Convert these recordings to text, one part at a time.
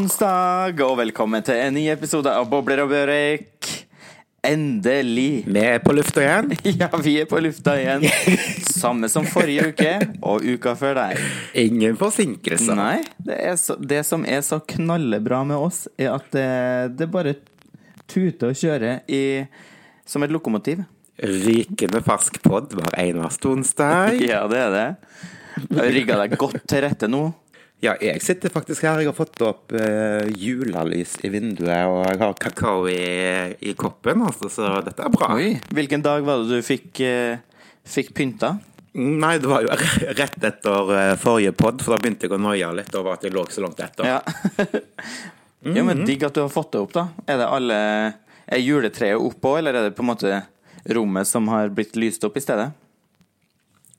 Onsdag, og velkommen til en ny episode av Bobler og Børek. Endelig. Vi er på lufta igjen. Ja, vi er på lufta igjen. Samme som forrige uke og uka før der. Ingen forsinkelser. Nei, det, så, det som er så knallebra med oss, er at det, det bare tuter og kjører i, som et lokomotiv. Rykende fersk pod hver eneste onsdag. Ja, det er det. Rigga deg godt til rette nå. Ja, jeg sitter faktisk her. Jeg har fått opp uh, julelys i vinduet, og jeg har kakao i, i koppen, altså, så dette er bra. Oi, hvilken dag var det du fikk, uh, fikk pynta? Nei, det var jo rett etter uh, forrige pod, for da begynte jeg å noie litt over at jeg lå så langt etter. Ja. ja, men digg at du har fått det opp, da. Er det alle Er juletreet oppå, eller er det på en måte rommet som har blitt lyst opp i stedet?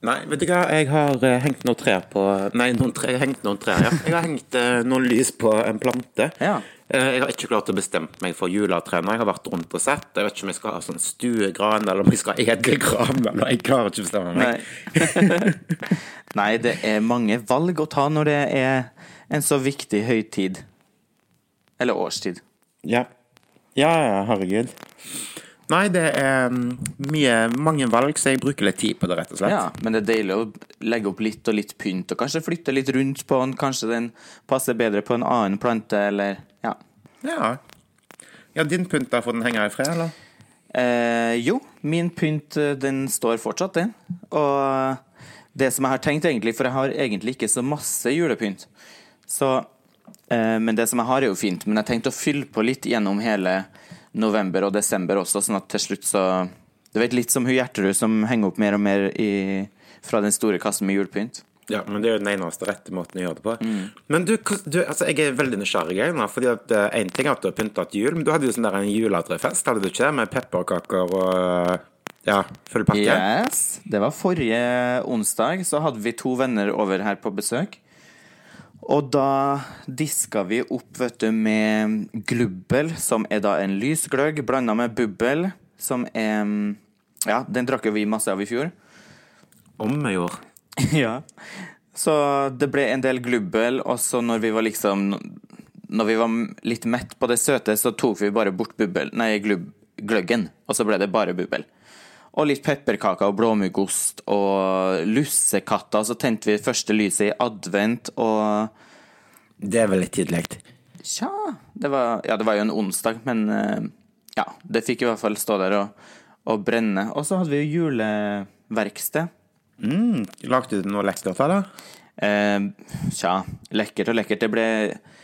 Nei, vet du hva, jeg har eh, hengt noen trær på Nei, noen tre, hengt noen trær, ja. Jeg har hengt eh, noen lys på en plante. Ja. Eh, Jeg har ikke klart å bestemme meg for juletreene. Jeg har vært rundt og sett. Jeg vet ikke om jeg skal ha sånn stuegran, eller om jeg skal ha edelgran. Eller jeg klarer ikke å bestemme meg. Nei. Nei, det er mange valg å ta når det er en så viktig høytid. Eller årstid. Ja. ja, ja, herregud. Nei, det er mm, mye, mange valg, så jeg bruker litt tid på det, rett og slett. Ja, men det er deilig å legge opp litt og litt pynt, og kanskje flytte litt rundt på den. Kanskje den passer bedre på en annen plante, eller ja. Ja, ja din pynt, da får den henge i fred, eller? Eh, jo, min pynt eh, den står fortsatt, den. Og det som jeg har tenkt egentlig, for jeg har egentlig ikke så masse julepynt, så eh, Men det som jeg har, er jo fint, men jeg tenkte å fylle på litt gjennom hele november og desember også, sånn at til slutt så Du vet, litt som hun Gjertrud som henger opp mer og mer i, fra den store kassen med julepynt. Ja, men det er jo den eneste rette måten å gjøre det på. Men du, du altså, jeg er veldig nysgjerrig jeg, fordi at én ting er at du har pynta til jul, men du hadde jo sånn der en juletrefest, hadde du ikke? Med pepperkaker og ja, full pakke? Yes, det var forrige onsdag, så hadde vi to venner over her på besøk. Og da diska vi opp, vet du, med glubbel, som er da en lysgløgg, blanda med bubbel, som er Ja, den drakk jo vi masse av i fjor. Om vi gjorde. ja. Så det ble en del glubbel, og så når vi var liksom Når vi var litt mett på det søte, så tok vi bare bort bubbel Nei, glubb, gløggen, og så ble det bare bubbel. Og litt pepperkaker og blåmuggost og lussekatter. Så tente vi første lyset i advent, og Det er vel litt tidlig. Tja det var, Ja, det var jo en onsdag, men eh, ja. Det fikk i hvert fall stå der og, og brenne. Og så hadde vi jo juleverksted. Mm, lagde du noe lekkert, eller? Eh, tja, lekkert og lekkert. Det ble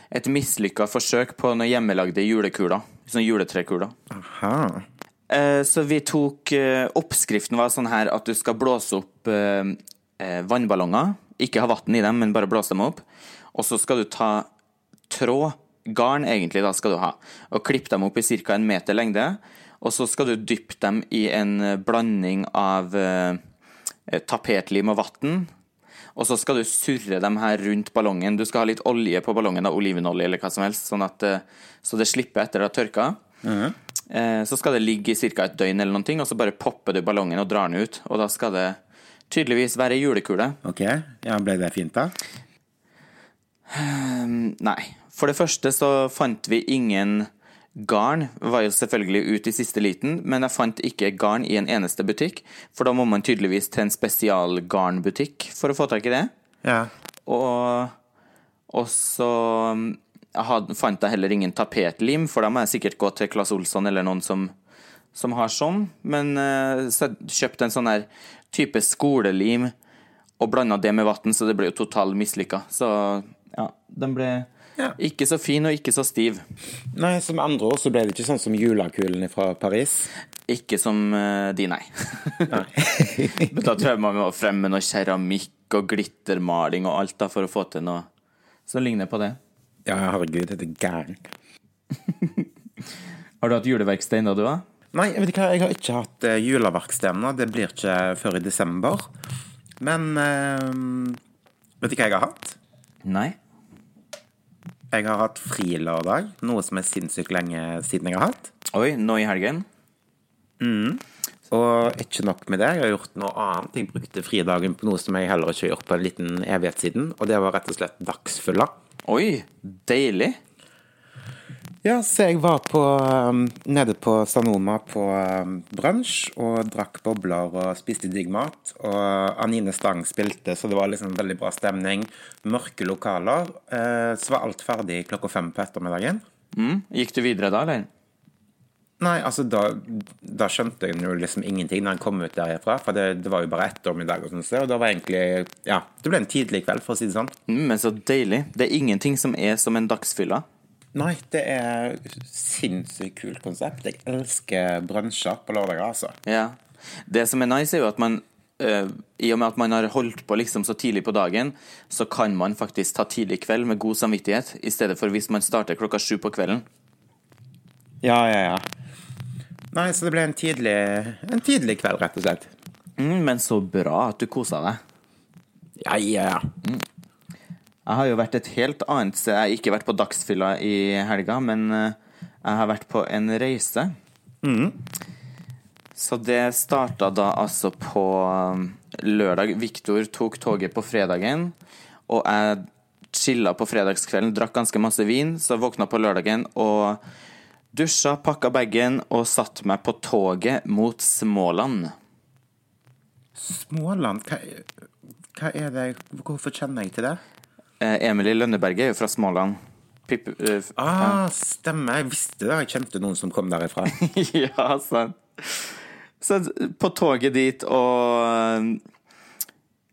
et mislykka forsøk på noen hjemmelagde julekuler. Sånne juletrekuler. Aha. Eh, så vi tok eh, Oppskriften var sånn her at du skal blåse opp eh, vannballonger. Ikke ha vann i dem, men bare blåse dem opp. Og så skal du ta tråd, garn egentlig, da skal du ha, og klippe dem opp i ca. en meter lengde. Og så skal du dyppe dem i en blanding av tapetlim og vann. Og så skal du surre dem her rundt ballongen. Du skal ha litt olje på ballongen, da, olivenolje eller hva som helst, sånn at, så det slipper etter det har tørka. Eh, Så skal det ligge i ca. et døgn, eller noen ting, og så bare popper du ballongen og drar den ut. Og da skal det tydeligvis være julekule. Ok, ja, ble det fint, da? Nei. For det første så fant vi ingen garn. Var jo selvfølgelig ute i siste liten, men jeg fant ikke garn i en eneste butikk. For da må man tydeligvis til en spesialgarnbutikk for å få tak i det. Ja. Og, og så had, fant jeg heller ingen tapetlim, for da må jeg sikkert gå til Claes Olsson eller noen som, som har sånn. Men eh, så jeg kjøpte en sånn her type skolelim og blanda det med vann, så det ble jo totalt mislykka. Så ja, den ble Ja. ikke så fin og ikke så stiv. Nei, Som andre år så ble det ikke sånn som julekulene fra Paris. Ikke som eh, de, nei. Men da tror jeg man må fremme noe keramikk og glittermaling og alt da, for å få til noe som ligner på det. Ja, herregud, det er gæren. Har du hatt juleverksted ennå, du, da? Nei, jeg vet ikke hva, jeg har ikke hatt uh, juleverksted ennå. Det blir ikke før i desember. Men eh, vet du hva jeg har hatt? Nei. Jeg har hatt frilørdag, noe som er sinnssykt lenge siden jeg har hatt. Oi, nå i helgen? Og ikke nok med det, jeg har gjort noe annet. Jeg brukte fridagen på noe som jeg heller ikke har gjort på en liten evighet siden, og det var rett og slett dagsfylla. Oi, deilig. Ja, så jeg var på, um, nede på Sanoma på um, brunsj og drakk bobler og spiste digg mat. Og Anine Stang spilte, så det var liksom veldig bra stemning. Mørke lokaler. Eh, så var alt ferdig klokka fem på ettermiddagen. Mm. Gikk du videre da, eller? Nei, altså da, da skjønte jeg jo liksom ingenting når jeg kom ut derifra. For det, det var jo bare ettermiddag, og sånt, og da var egentlig Ja, det ble en tidlig kveld, for å si det sånn. Mm, men så deilig. Det er ingenting som er som en dagsfylla. Nei, det er sinnssykt kult konsept. Jeg elsker brunsjer på lørdager, altså. Ja. Det som er nice, er jo at man øh, I og med at man har holdt på liksom så tidlig på dagen, så kan man faktisk ta tidlig kveld med god samvittighet, i stedet for hvis man starter klokka sju på kvelden. Ja, ja, ja. Nei, så det ble en tidlig, en tidlig kveld, rett og slett. Mm, men så bra at du kosa deg. Ja, ja, ja. Jeg har jo vært et helt annet sted. Jeg har ikke vært på dagsfylla i helga, men øh, jeg har vært på en reise. Så det starta da altså på øh, lørdag. Viktor tok toget på fredagen, og jeg chilla på fredagskvelden, drakk ganske masse vin, så våkna på lørdagen og dusja, pakka bagen og satte meg på toget mot Småland. Småland, hva, hva er det Hvorfor kjenner jeg til det? Eh, Emilie Lønneberget er jo fra Småland. Pip, f- Ah, stemmer. Jeg visste det. Jeg kjente noen som kom derifra. ja, sant. Så på toget dit og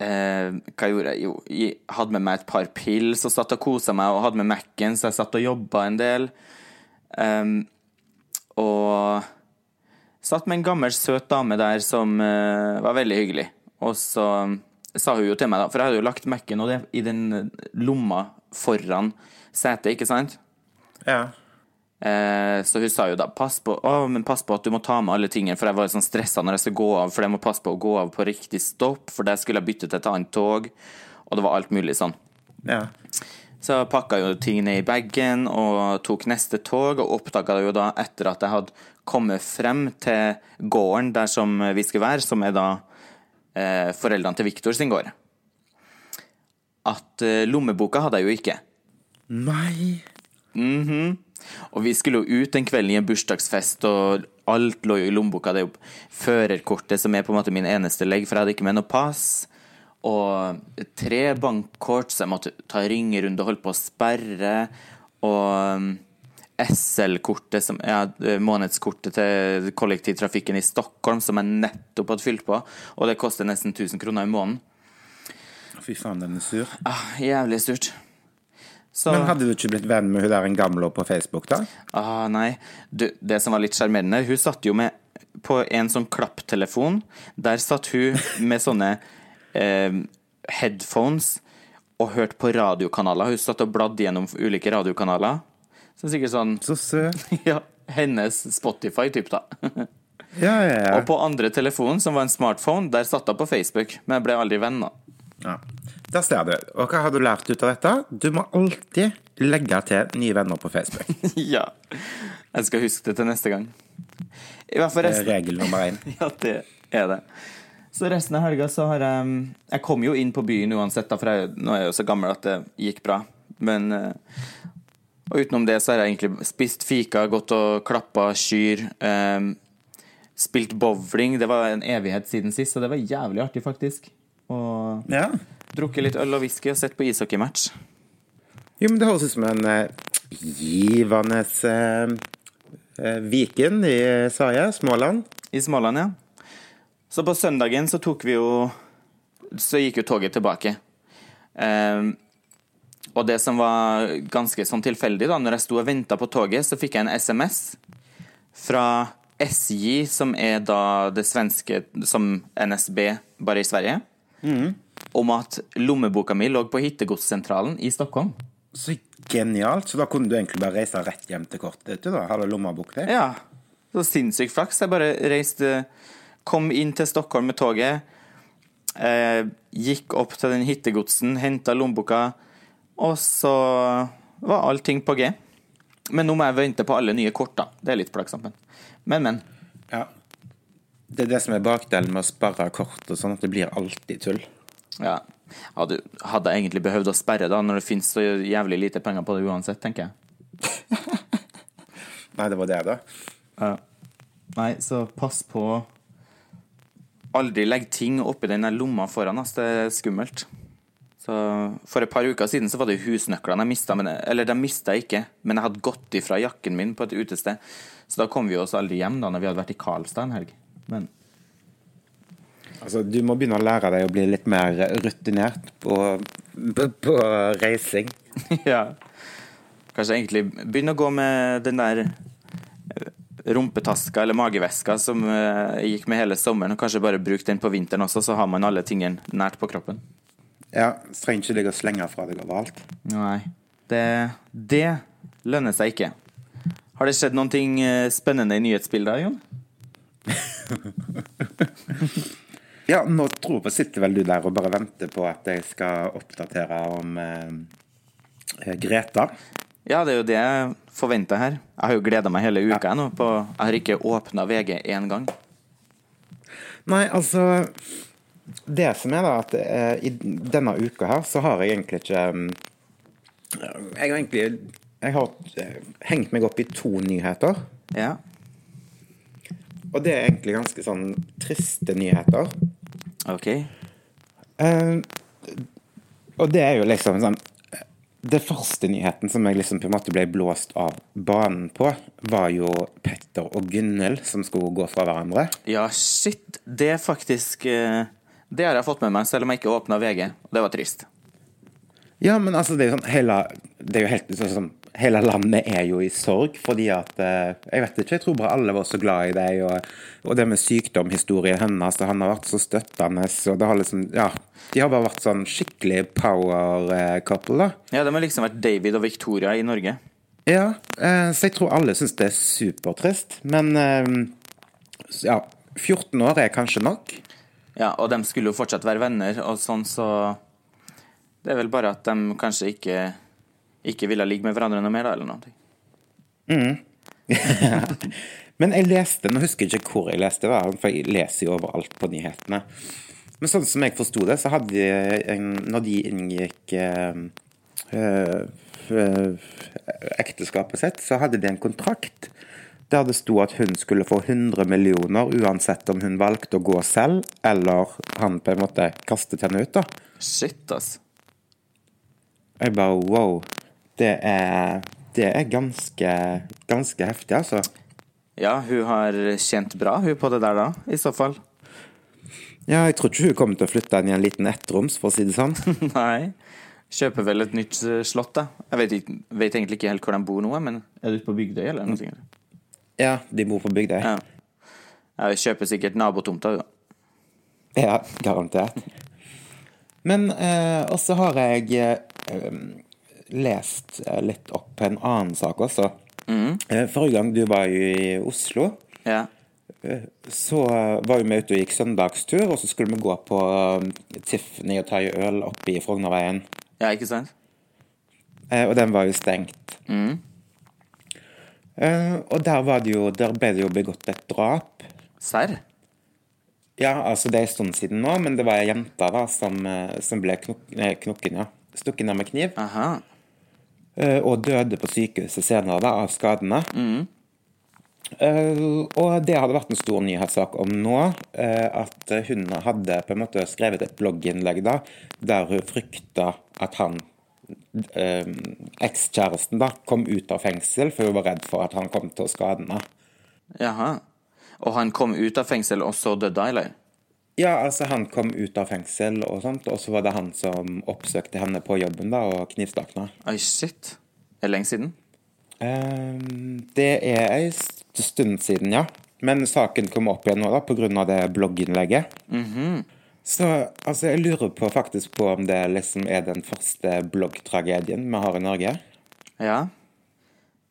eh, Hva gjorde jeg? Jo, jeg hadde med meg et par pils og satt og kosa meg og hadde med Mac-en, så jeg satt og jobba en del. Em, og satt med en gammel, søt dame der som uh, var veldig hyggelig. Og så sa hun jo til meg, da, for jeg hadde jo lagt Mac-en i den lomma foran setet, ikke sant? Ja. Uh, så hun sa jo da pass på, oh, men pass på at du må ta med alle tingene, for jeg var sånn stressa når jeg skulle gå av, for jeg må passe på å gå av på riktig stopp, for der skulle jeg bytte til et annet tog, og det var alt mulig sånn. ja. Så jeg pakka jo tingene i bagen og tok neste tog, og oppdaga jo da etter at jeg hadde kommet frem til gården der som vi skulle være, som er da eh, foreldrene til Viktor sin gård, at eh, lommeboka hadde jeg jo ikke. Nei Mhm. Og vi skulle jo ut den kvelden i en bursdagsfest, og alt lå jo i lommeboka. Det er jo førerkortet som er på en måte min eneste legg, for jeg hadde ikke med noe pass. Og tre bankkort, så jeg måtte ta ringerunde og holde på å sperre. Og um, SL-kortet, som ja, månedskortet til kollektivtrafikken i Stockholm, som jeg nettopp hadde fylt på. Og det koster nesten 1000 kroner i måneden. Fy faen, den er sur. Ah, jævlig surt. Så, Men hadde du ikke blitt venn med hun der en gamle på Facebook, da? Ah, nei. Du, det som var litt sjarmerende, hun satt jo med på en sånn klapptelefon. Der satt hun med sånne eh, headphones og hørt på radiokanaler. Hun satt og bladde gjennom ulike radiokanaler. Så sikkert sånn Så søt. Ja, hennes Spotify-typ, da. Ja, ja, ja. Og på andre telefonen, som var en smartphone, der satt hun på Facebook. Men jeg ble aldri venn, da. ja. Der ser du. Og hva har du lært ut av dette? Du må alltid legge til nye venner på Facebook. ja. Jeg skal huske det til neste gang. I hvert fall er resten regel nummer én. Ja, det er det. Så resten av helga så har jeg Jeg kom jo inn på byen uansett, da, for jeg, nå er jeg jo så gammel at det gikk bra. Men eh, Og utenom det så har jeg egentlig spist fika, gått og klappa kyr. eh, spilt bowling. Det var en evighet siden sist, så det var jævlig artig, faktisk. Og Ja. drukket litt øl og whisky og sett på ishockeymatch. Jo, men det høres ut som en uh, givende uh, Viken i Sverige, Småland. I Småland, ja. Så på søndagen så tok vi jo Så gikk jo toget tilbake. Um, og det som var ganske sånn tilfeldig, da, når jeg sto og venta på toget, så fikk jeg en SMS fra SJ, som er da det svenske som NSB, bare i Sverige, om at lommeboka mi lå på Hittegodssentralen i Stockholm. Så genialt. Så da kunne du egentlig bare reise rett hjem til kortet da? Du lommebok der? Ja, så sinnssykt flaks. Jeg bare reiste Kom inn til Stockholm med toget. Eh, gikk opp til den hittegodsen, henta lommeboka, og så var allting på G. Men nå må jeg vente på alle nye kort, da. Det er litt plagsomt. Men, men. Ja. Det er det som er bakdelen med å sperre kort og sånn, at det blir alltid tull. Ja. Du hadde egentlig behøvd å sperre, da, når det finnes så jævlig lite penger på det uansett, tenker jeg. Nei, det var det, da. Ja. Nei, så pass på Aldri legge ting oppi den der lomma foran, oss. Det er skummelt. Så For et par uker siden så var det husnøklene jeg mista, eller de mista jeg ikke, men jeg hadde gått ifra jakken min på et utested. Så da kom vi oss aldri hjem da når vi hadde vært i Karlstad en helg. Men Altså, du må begynne å lære deg å bli litt mer rutinert på, på, på reising. ja. Kanskje egentlig begynne å gå med den der rumpetaska eller mageveska som uh, gikk med hele sommeren, og kanskje bare bruke den på vinteren også, så har man alle tingene nært på kroppen. Ja, så trenger ikke ligge og slenge fra deg overalt. Nei. Det, det lønner seg ikke. Har det skjedd noen ting eh, spennende i nyhetsbildet, Jon? Ja, nå tror jeg sitter vel du der og bare venter på at jeg skal oppdatere om eh, Greta. Ja, det er jo det jeg her. Jeg har jo gleda meg hele uka ja. nå. På, jeg har ikke åpna VG én gang. Nei, altså Det som er, da, at eh, i denne uka her så har jeg egentlig ikke um, Jeg har egentlig Jeg har uh, hengt meg opp i to nyheter. Ja. Og det er egentlig ganske sånn triste nyheter. Ok. Uh, og det er jo liksom sånn Det første nyheten som jeg liksom på en måte ble blåst av banen på, var jo Petter og Gunnhild som skulle gå fra hverandre. Ja, shit. Det er faktisk uh, Det har jeg fått med meg, selv om jeg ikke åpna VG. Det var trist. Ja, men altså, det er jo sånn hele Det er jo helt sånn hele landet er jo i sorg, fordi at eh, Jeg vet ikke, jeg tror bare alle var så glad i deg, og, og det med sykdomhistorien hennes, og han har vært så støttende, og det har liksom Ja. De har bare vært sånn skikkelig power couple, da. Ja, de har liksom vært David og Victoria i Norge. Ja, eh, så jeg tror alle syns det er supertrist, men eh, ja. 14 år er kanskje nok. Ja, og de skulle jo fortsatt være venner, og sånn, så Det er vel bare at de kanskje ikke ikke ville ligge med hverandre noe mer, da, eller noe. Mm. Men jeg leste, nå husker jeg ikke hvor jeg leste, da, for jeg leser jo overalt på nyhetene. Men sånn som jeg forsto det, så hadde de, når de inngikk øh, øh, ekteskapet sitt, så hadde de en kontrakt der det sto at hun skulle få 100 millioner uansett om hun valgte å gå selv, eller han på en måte kastet henne ut, da. Shit, ass. Jeg bare wow. Det er, det er ganske, ganske heftig, altså. Ja, hun har tjent bra, hun på det der da, i så fall. Ja, jeg tror ikke hun kommer til å flytte inn i en liten ettroms, for å si det sånn. Nei. Kjøper vel et nytt eh, slott, da. Jeg vet, ikke, vet, egentlig ikke helt hvor de bor nå, men er du ute på Bygdøy, eller noe? sånt? Ja, de bor på Bygdøy. Ja. Jeg kjøper sikkert nabotomta, jo. Ja, garantert. Men eh, også har jeg eh, lest eh, litt opp på en annen sak også. Mm. Forrige gang du var jo i Oslo, ja. Eh, så var vi ute og gikk søndagstur, og så skulle vi gå på Tiffany og ta øl oppe i Frognerveien. Ja, ikke sant? Og den var jo stengt. Mm. Og der, var det jo, der ble det jo begått et drap. Serr? Ja, altså det er en stund siden nå, men det var ei jente da som, som ble knok knokken, ja. Stukket ned med kniv. Aha. Eh, og døde på sykehuset senere da, av skadene. Mm. Uh, og det hadde vært en stor nyhetssak om nå, uh, at hun hadde på en måte skrevet et blogginnlegg da, der hun frykta at han, uh, ekskjæresten, da, kom ut av fengsel, for hun var redd for at han kom til å skade henne. Jaha. Og han kom ut av fengsel og så døde, eller? Ja, altså han kom ut av fengsel og sånt, og så var det han som oppsøkte henne på jobben da, og knivstakna. Oi, shit. Er det lenge siden? Um, det er ei stund siden, ja. Men saken kom opp igjen nå da, av det blogginnlegget. Mm -hmm. Så altså, jeg lurer på faktisk på om det liksom er den første bloggtragedien vi har i Norge. Ja.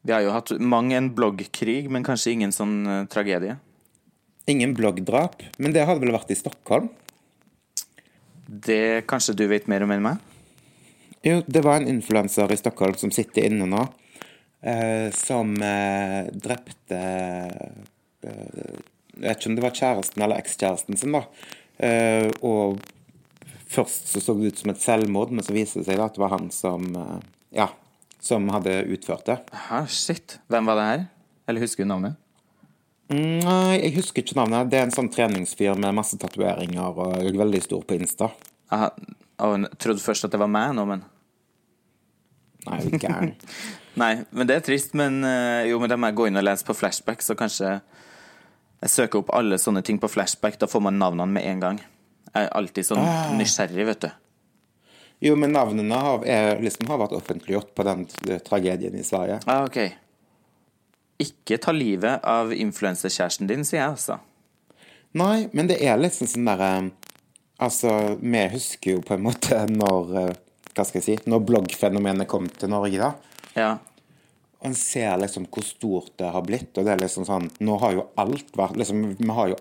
Vi har jo hatt mange en bloggkrig, men kanskje ingen sånn uh, tragedie. Ingen bloggdrap, men det hadde vel vært i Stockholm? Det kanskje du vet mer om enn meg? Jo, det var en influenser i Stockholm som sitter inne nå, eh, som eh, drepte eh, Jeg vet ikke om det var kjæresten eller ekskjæresten sin, da. Eh, og Først så så det ut som et selvmord, men så viste det seg da at det var han som eh, Ja, som hadde utført det. Aha, shit. Hvem var det her? Eller husker du navnet? Nei, jeg husker ikke navnet. Det er en sånn treningsfyr med masse tatoveringer og er veldig stor på Insta. Aha, jeg trodde først at det var meg nå, men Nei, er du gæren. Nei, men det er trist. Men eh, jo, men da må jeg gå inn og lese på flashback, så kanskje jeg søker opp alle sånne ting på flashback. Da får man navnene med en gang. Jeg er alltid sånn nysgjerrig, vet du. Jo, men navnene har, er, liksom, har vært offentliggjort på den eh, tragedien i Sverige. Ah, ok. Ikke ta livet av influenserkjæresten din, sier jeg altså. Nei, men det er liksom sånn derre Altså, vi husker jo på en måte når eh, Hva skal jeg si Når bloggfenomenet kom til Norge, da. Ja. Og en ser liksom hvor stort det har blitt, og det er liksom sånn Nå har jo alt vært liksom Vi har jo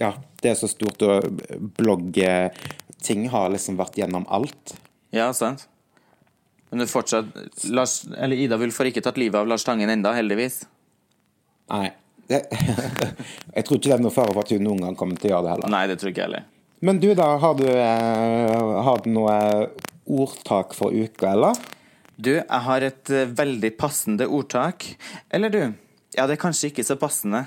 Ja, det er så stort, og bloggting har liksom vært gjennom alt. ja, sant. Men det fortsatt Lars, eller Ida Wulf har ikke tatt livet av Lars Tangen enda, heldigvis. Nei. Det, jeg tror ikke det er noe fare for at hun noen gang kommer til å gjøre det heller. Nei, det tror ikke jeg heller. Men du, da. Har du, eh, har du noe ordtak for uka, eller? Du, jeg har et eh, veldig passende ordtak. Eller du, ja, det er kanskje ikke så passende.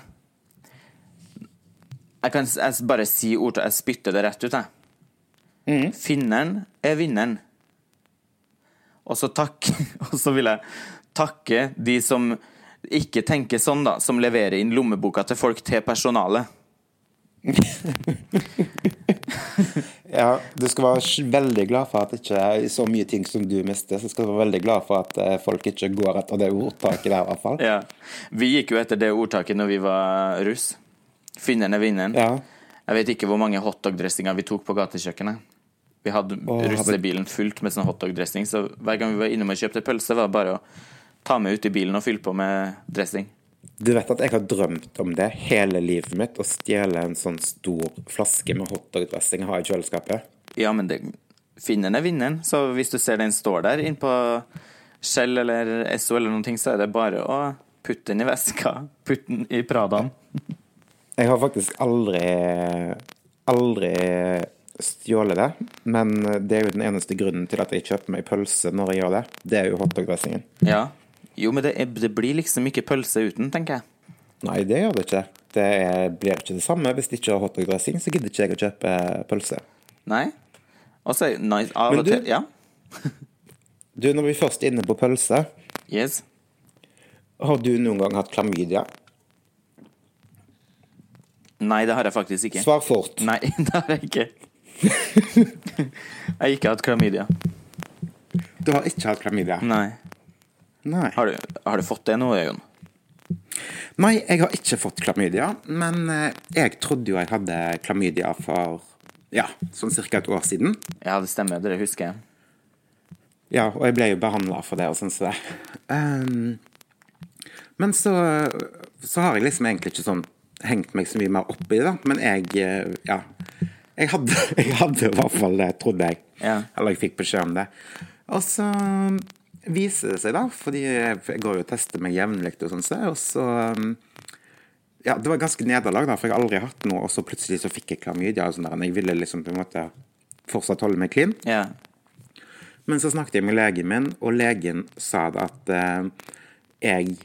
Jeg kan jeg bare si ordtak, jeg spytter det rett ut, jeg. Finneren er vinneren. Og så takk, og så vil jeg takke de som ikke tenke sånn, da, som leverer inn lommeboka til folk til personalet. Ja, du skal være veldig glad for at det ikke er så mye ting som du mister. Så skal du være veldig glad for at eh, folk ikke går etter det ordtaket der, i hvert fall. Ja. Vi gikk jo etter det ordtaket når vi var russ. Finneren er vinneren. Ja. Jeg vet ikke hvor mange hotdog-dressinger vi tok på gatekjøkkenet. Vi hadde Åh, russebilen fullt med sånn hotdog-dressing, så hver gang vi var innom og kjøpte pølse, var det bare å ta med ut i bilen og fylle på med dressing. Du vet at jeg har drømt om det hele livet mitt, å stjele en sånn stor flaske med hotdog-dressing jeg har i kjøleskapet. Ja, men det, finneren er vinneren, så hvis du ser den står der inn på Shell eller Esso eller noen ting, så er det bare å putte den i veska. Putte den i Pradaen. Jeg har faktisk aldri aldri stjålet det, men det er jo den eneste grunnen til at jeg kjøper meg pølse når jeg gjør det. Det er jo hotdog-dressingen. Ja. Jo, men det, er, det blir liksom ikke pølse uten, tenker jeg. Nei, det gjør det ikke. Det er, blir ikke det samme. Hvis det ikke har hotdog-dressing, så gidder ikke jeg å kjøpe pølse. Nei? Og så det nice av og til Ja? Du, når vi først er inne på pølse, Yes. har du noen gang hatt klamydia? Nei, det har jeg faktisk ikke. Svar fort. Nei, det har jeg ikke. jeg har ikke hatt klamydia. Du har ikke hatt klamydia? Nei. Nei. Har du, har du fått det nå, Jon? Nei, jeg har ikke fått klamydia, men eh, jeg trodde jo jeg hadde klamydia for ja, sånn ca. et år siden. Ja, det stemmer. Det husker jeg. Ja, og jeg ble jo behandla for det og sånn som det. Um, men så, så har jeg liksom egentlig ikke sånn hengt meg så mye mer opp i det. Men jeg, eh, ja Jeg hadde, jeg hadde i hvert fall det, trodde jeg. Ja. Eller jeg fikk beskjed om det. Og så viser det seg, da, fordi jeg går jo og tester meg jevnlig og sånn, og så um, Ja, det var ganske nederlag, da, for jeg har aldri hatt noe, og så plutselig så fikk jeg klamydia og sånn der, jeg ville liksom på en måte fortsatt holde meg clean. Ja. Men så snakket jeg med legen min, og legen sa det at eh, jeg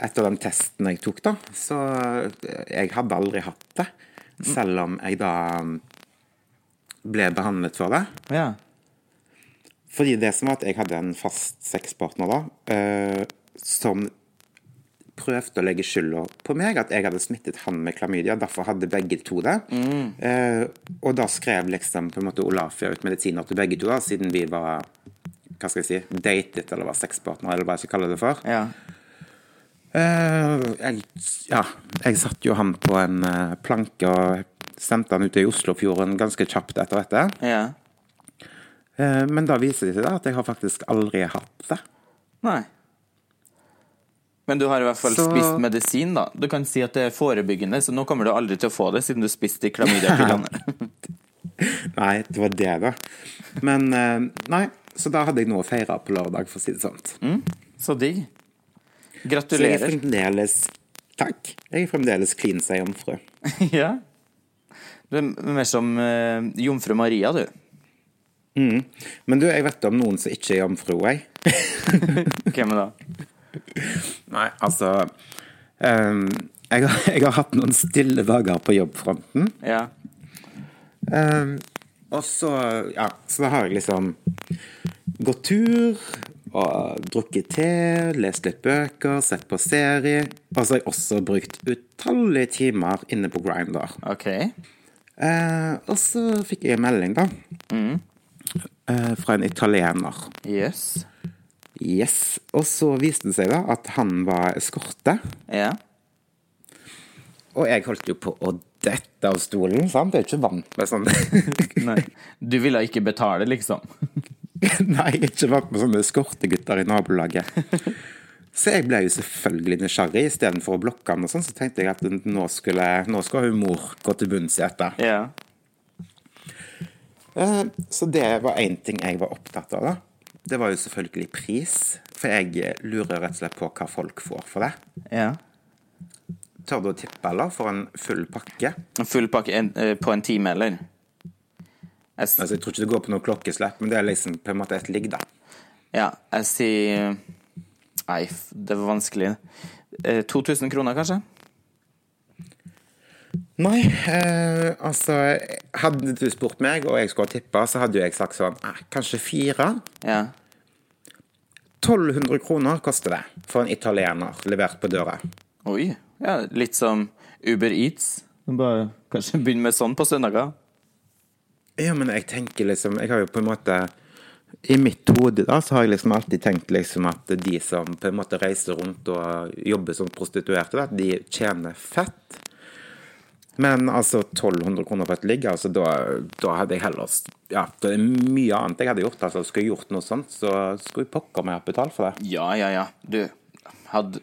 Etter den testen jeg tok, da, så eh, Jeg hadde aldri hatt det. Selv om jeg da mm, ble behandlet for det. ja. Fordi det som var at jeg hadde en fast sexpartner da, eh, som prøvde å legge skylda på meg, at jeg hadde smittet han med klamydia. Derfor hadde begge to det. Eh, og da skrev liksom på en måte Olafia ut medisiner til begge to, da, siden vi var hva skal jeg si, datet eller var sexpartner, eller hva jeg skal kalle det for. Ja. Eh, jeg, ja, jeg satte jo han på en eh, planke og sendte han ut i Oslofjorden ganske kjapt etter dette. ja. Eh, men da viser det seg at jeg har faktisk aldri hatt det. Nei. Men du har i hvert fall Så- spist medisin, da. Du kan si at det er forebyggende, så nå kommer du aldri til å få det, siden du spiste de klamydia-pillene. Nei, det var det, da. Men eh, nei, så da hadde jeg noe å feire på lørdag, for å si det sånn. så digg. Så jeg er Gratulerer. fremdeles Takk. Jeg er fremdeles klin seg jomfru. ja. Du er mer som uh, jomfru Maria, du. Men du, jeg vet om noen som ikke er jomfru, jeg. Hvem da? Nei, altså um, jeg, har, jeg har hatt noen stille dager på jobbfronten. Ja. Um, og så, ja, så da har jeg liksom gått tur og drukket te, lest litt bøker, sett på serie. Og så har jeg også brukt utallige timer inne på Grindr. OK. Uh, og så fikk jeg en melding, da. Eh, fra en italiener. Yes. Yes. Og så viste det seg da at han var eskorte. Ja. Og jeg holdt jo på å dette av stolen, sant? Jeg er ikke vant med sånn Nei. Du ville ikke betale, liksom? Nei, jeg er ikke vant med sånne eskortegutter i nabolaget. Så jeg ble jo selvfølgelig nysgjerrig. Istedenfor å blokke han og sånn, så tenkte jeg at nå, skulle, nå skal hun mor gå til bunns i dette. Ja. Eh, Så det var én ting jeg var opptatt av, da. Det var jo selvfølgelig pris. For jeg lurer rett og slett på hva folk får for det. ja. Tør du å tippe, eller? For en full pakke? En full pakke en, eh, på en time, eller? Jeg, Altså, Jeg tror ikke det går på noe klokkeslett, men det er liksom på en måte et ligg, da. ja, jeg sier Nei, det var vanskelig. Eh, 2000 kroner, kanskje? Nei, eh, altså Hadde du spurt meg, og jeg skulle ha tippa, så hadde jo jeg sagt sånn eh, Kanskje fire? Ja. 1200 kroner koster det for en italiener levert på døra. Oi. Ja, litt som Uber Eats. Bare kanskje begynne med sånn på søndager. Ja, men jeg tenker liksom Jeg har jo på en måte I mitt hode da, så har jeg liksom alltid tenkt liksom at de som på en måte reiser rundt og jobber som prostituerte, da, de tjener fett. Men altså 1200 kroner på et ligg, altså da, da hadde jeg heller Ja, det er mye annet jeg hadde gjort. altså Skulle jeg gjort noe sånt, så skulle jeg pokker meg ha betalt for det. Ja, ja, ja. Du, hadde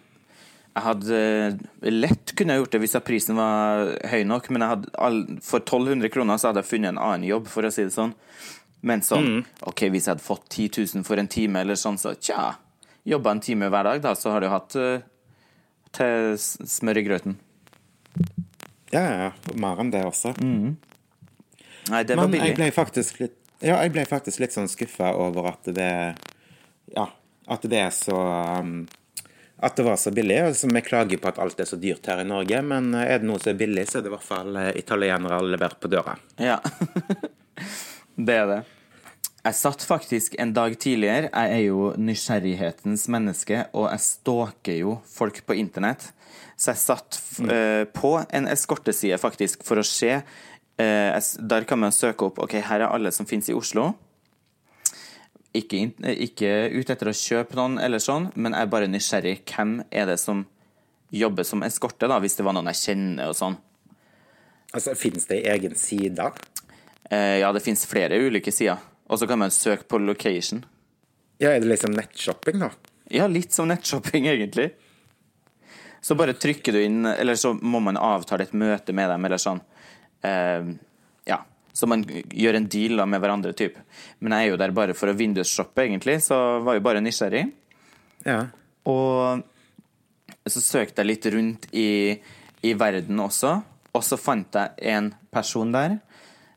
jeg hadde eh, lett kunne gjort det hvis prisen var høy nok, men all, for 1200 kroner så hadde jeg funnet en annen jobb, for å si det sånn. Men sånn, OK, hvis jeg hadde fått 10 000 for en time, eller sånn, så tja, jobba en time hver dag, da, så har du hatt uh, til smør i grøten. Ja, ja, ja. Mer enn det også. Nei, det var Men jeg billig. ble faktisk litt Ja, jeg ble faktisk litt sånn skuffa over at det Ja, at det er så um, At det var så billig. Altså, vi klager på at alt er så dyrt her i Norge, men uh, er det noe som er billig, så er det i hvert fall uh, italienere levert på døra. Ja. det er det. Jeg satt faktisk en dag tidligere. Jeg er jo nysgjerrighetens menneske, og jeg stalker jo folk på internett. Så jeg satt eh, på en eskorteside faktisk for å se. Uh, der kan man søke opp OK, her er alle som finnes i Oslo. Ikke, eh, ikke ute etter å kjøpe noen eller sånn, men jeg er bare nysgjerrig. Hvem er det som jobber som eskorte, da, hvis det var noen jeg kjenner og sånn? Altså, Fins det egen side? Uh, ja, det finnes flere ulike sider. Og så kan man søke på location. Ja, er det liksom nettshopping, da? Ja, litt som nettshopping, egentlig. Så bare trykker du inn, eller så må man avtale et møte med dem, eller sånn. Eh, ja. Så man gjør en deal da med hverandre, typ. Men jeg er jo der bare for å vindusshoppe, egentlig, så var jo bare nysgjerrig. Ja. Og så søkte jeg litt rundt i, i verden også, og så fant jeg en person der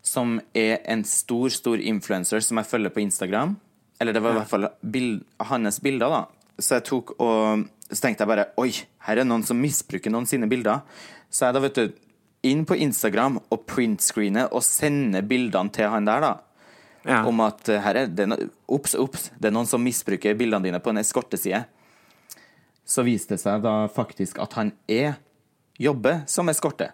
som er en stor, stor influencer som jeg følger på Instagram. Eller det var i hvert fall bild, hans bilder, da. Så jeg tok og så tenkte jeg bare Oi, her er noen som misbruker noen sine bilder. Så jeg da, vet du, inn på Instagram og printscreene og sende bildene til han der, da. Ja. Om at eh, her er det Ops, ops, det er noen som misbruker bildene dine på en eskorteside. Så viste det seg da faktisk at han er jobber som eskorte.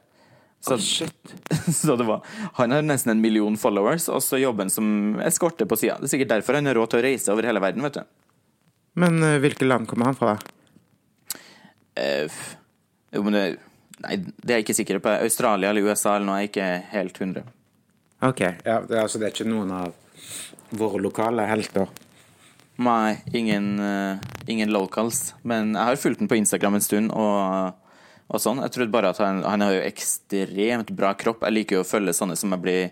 Så, Shit. så det var Han har nesten en million followers, og så jobber han som eskorte på sida. Det er sikkert derfor han har råd til å reise over hele verden, vet du. Men uh, hvilke land kommer han fra? f- jo, men det, nei, det er jeg ikke sikker på. Australia eller USA eller noe, er ikke helt 100. Ok, ja, det, altså, det er ikke noen av våre lokale helter? Nei, ingen, uh, ingen locals. Men jeg har fulgt den på Instagram en stund, og, og sånn. Jeg trodde bare at han, han har jo ekstremt bra kropp. Jeg liker jo å følge sånne som jeg blir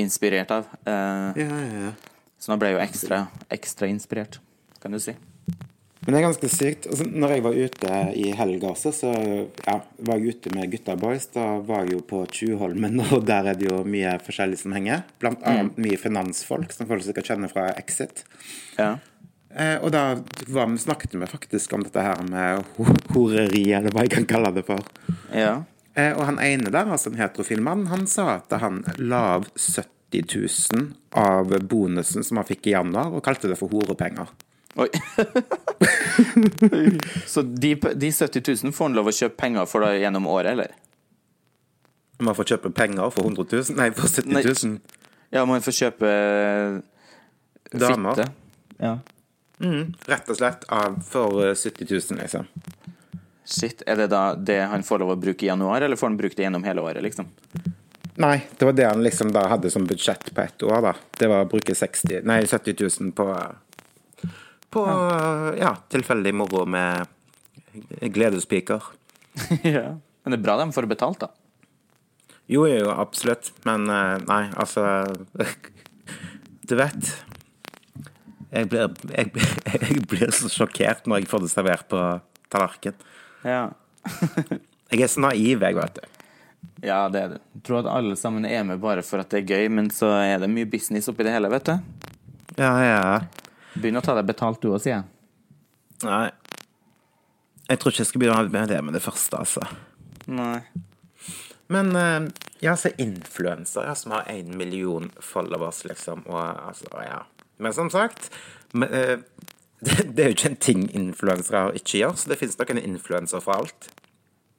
inspirert av. Eh, Ja, ja, ja. så nå ble jeg jo ekstra, ekstra inspirert, kan du si. Men det er ganske sykt. Altså, når jeg var ute i helga også, så ja, var jeg ute med gutta boys. Da var jeg jo på Tjuvholmen, og der er det jo mye forskjellig som henger. Blant annet mye finansfolk, som folk sikkert kjenner fra Exit. Ja. Eh, og da var, snakket vi faktisk om dette her med horeri, eller hva jeg kan kalle det for. ja. Eh, og han ene der, altså en heterofil mann, han sa at han la av 70 000 av bonusen som han fikk i januar, og kalte det for horepenger. Oi. så de, de 70 000 får han lov å kjøpe penger for da gjennom året, eller? Man får kjøpe penger for 100 000? Nei, for 70 Nei. Ja, man får kjøpe Damer. fitte. Ja. Rett og slett av for eh, 70 000, liksom. Shit. Er det da det han får lov å bruke i januar, eller får han bruke det gjennom hele året, liksom? Nei, det var det han liksom da hadde som budsjett på ett år, da. Det var å bruke 60, nei, 70 000 på På ja, tilfeldig moro med gledespiker. ja. Men det er bra de får betalt, da. Jo, jo, jo, absolutt. Men eh, nei, altså Du vet jeg blir, jeg, jeg blir så sjokkert når jeg får det servert på tallerken. Ja. Jeg er så naiv, jeg, vet du. ja, det er du. Jeg tror at alle sammen er med bare for at det er gøy, men så er det mye business oppi det hele, vet du. Ja, ja. Begynn å ta deg betalt du òg, sier jeg. Nei. Jeg tror ikke jeg skal begynne med det med det første, altså. Nei. Men eh, ja, så influenser ja, som har én million followers, liksom, og altså, ja. Men som sagt eh, det, er jo ikke en ting influensere ikke gjør, så det finnes nok en influenser for alt.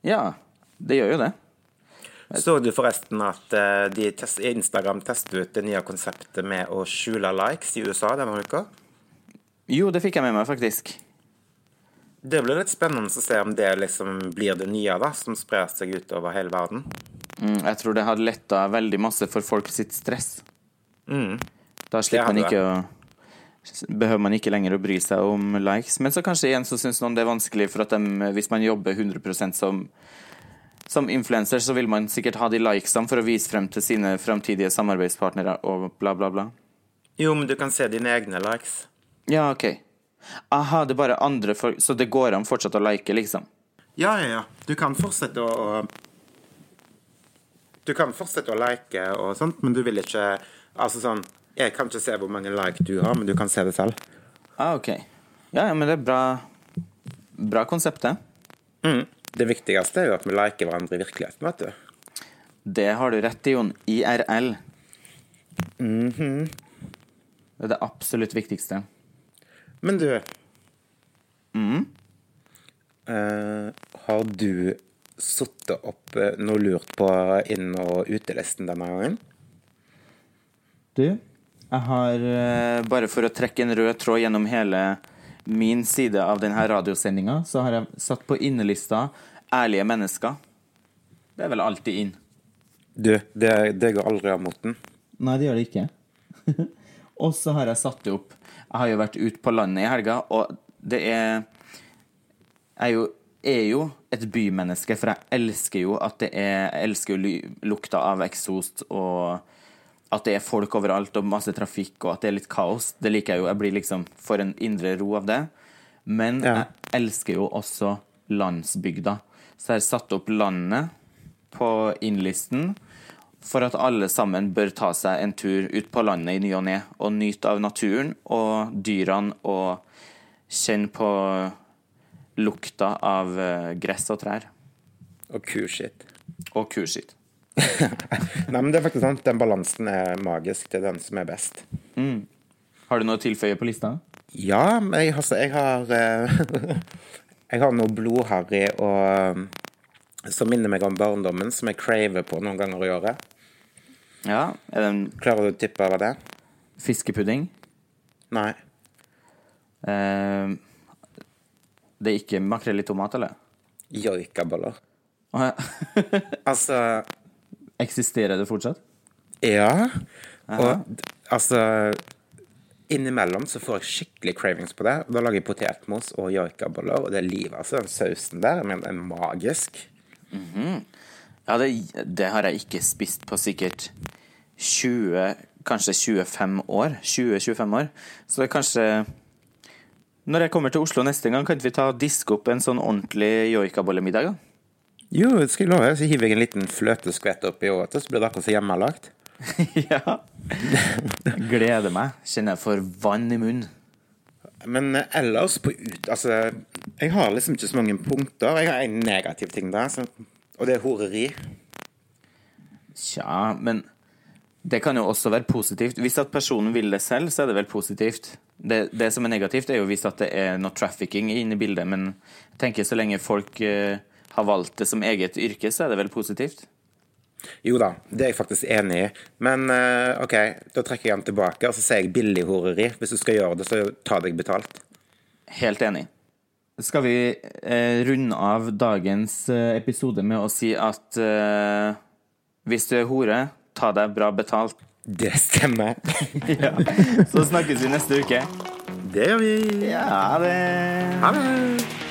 Ja, det gjør jo det. Så du forresten at eh, de test, Instagram tester ut det nye konseptet med å skjule likes i USA denne uka? Jo, det fikk jeg med meg, faktisk. Det blir litt spennende å se om det liksom blir det nye da, som sprer seg utover hele verden. Mm, jeg tror det hadde letta veldig masse for folk sitt stress. Da slipper man ikke å Behøver man ikke lenger å bry seg om likes. Men så kanskje igjen så syns noen det er vanskelig, for at de, hvis man jobber 100 som, som influenser, så vil man sikkert ha de likesene for å vise frem til sine framtidige samarbeidspartnere og bla, bla, bla. Jo, men du kan se dine egne likes. Ja, OK. Aha, det er bare andre folk Så det går an fortsatt å like, liksom? Ja, ja, ja. Du kan fortsette å- Du kan fortsette å like og sånt, men du vil ikke Altså sånn Jeg kan ikke se hvor mange like du har, men du kan se det selv. Ah, OK. Ja, ja, men det er bra Bra konsept, det. Mm. Det viktigste er jo at vi liker hverandre i virkeligheten, vet du. Det har du rett i, Jon. IRL. Mhm. Det er det absolutt viktigste. Men du eh, Har du satt opp eh, noe lurt på inn- og utelisten denne gangen? Du, jeg har eh, bare for å trekke en rød tråd gjennom hele min side av denne radiosendinga, så har jeg satt på innelista 'ærlige mennesker'. Det er vel alltid inn. Du, det, det går aldri av moten. Nei, det gjør det ikke. og så har jeg satt det opp Jeg har jo vært ute på landet i helga, og det er Jeg er jo, er jo et bymenneske, for jeg elsker jo at det er Jeg elsker jo lukta av eksost og at det er folk overalt og masse trafikk, og at det er litt kaos. Det liker jeg jo. Jeg blir liksom for en indre ro av det. Men Ja. jeg elsker jo også landsbygda. Så jeg har satt opp landet på innlisten for at alle sammen bør ta seg en tur ut på landet i ny og ne og nyte av naturen og dyrene og kjenne på lukta av eh, gress og trær. Og kuskitt. Og kuskitt. Nei, men det er faktisk sant. Den balansen er magisk. Det er den som er best. Har du noe å tilføye på lista? Ja, men jeg, altså, jeg har eh, Jeg har noe blodharry og som minner meg om barndommen, som jeg craver på noen ganger i året. Ja. Det Klarer du å tippe hva det er? fiskepudding? Nei. Eh, det er ikke makrell i tomat, eller? Joikaboller. Oh, ja. Altså Eksisterer det fortsatt? Ja. Og altså Innimellom så får jeg skikkelig cravings på det. Da lager jeg potetmos og joikaboller, og det er livet. Altså, den sausen der men den er magisk. Ja, det, det har jeg ikke spist på sikkert 20, kanskje 25 år. 20-25 år. Så det er kanskje Når jeg kommer til Oslo neste gang, kan vi ta diske opp en sånn ordentlig joikabollemiddag? da? Jo, det skal jeg love. Så hiver jeg en liten fløteskvett oppi og så blir det akkurat som hjemmelagt. ja. Gleder meg. Kjenner jeg får vann i munnen. Men eh, ellers på ut... Altså, jeg har liksom ikke så mange punkter. Jeg har en negativ ting der, så, og det er horeri. Tja, men det kan jo også være positivt. Hvis at personen vil det selv, så er det vel positivt. Det, det som er negativt, er jo hvis at det er noe trafficking inne i bildet, men jeg tenker så lenge folk eh, har valgt det som eget yrke, så er det vel positivt. Jo da, det er jeg faktisk enig i. Men eh, OK, da trekker jeg den tilbake, og så sier jeg billig horeri. Hvis du skal gjøre det, så ta deg betalt. Helt enig. Skal vi eh, runde av dagens eh, episode med å si at eh, hvis du er hore, ta deg bra betalt. Det stemmer. ja. Så snakkes vi neste uke. Det gjør vi. Ja, det Ha det.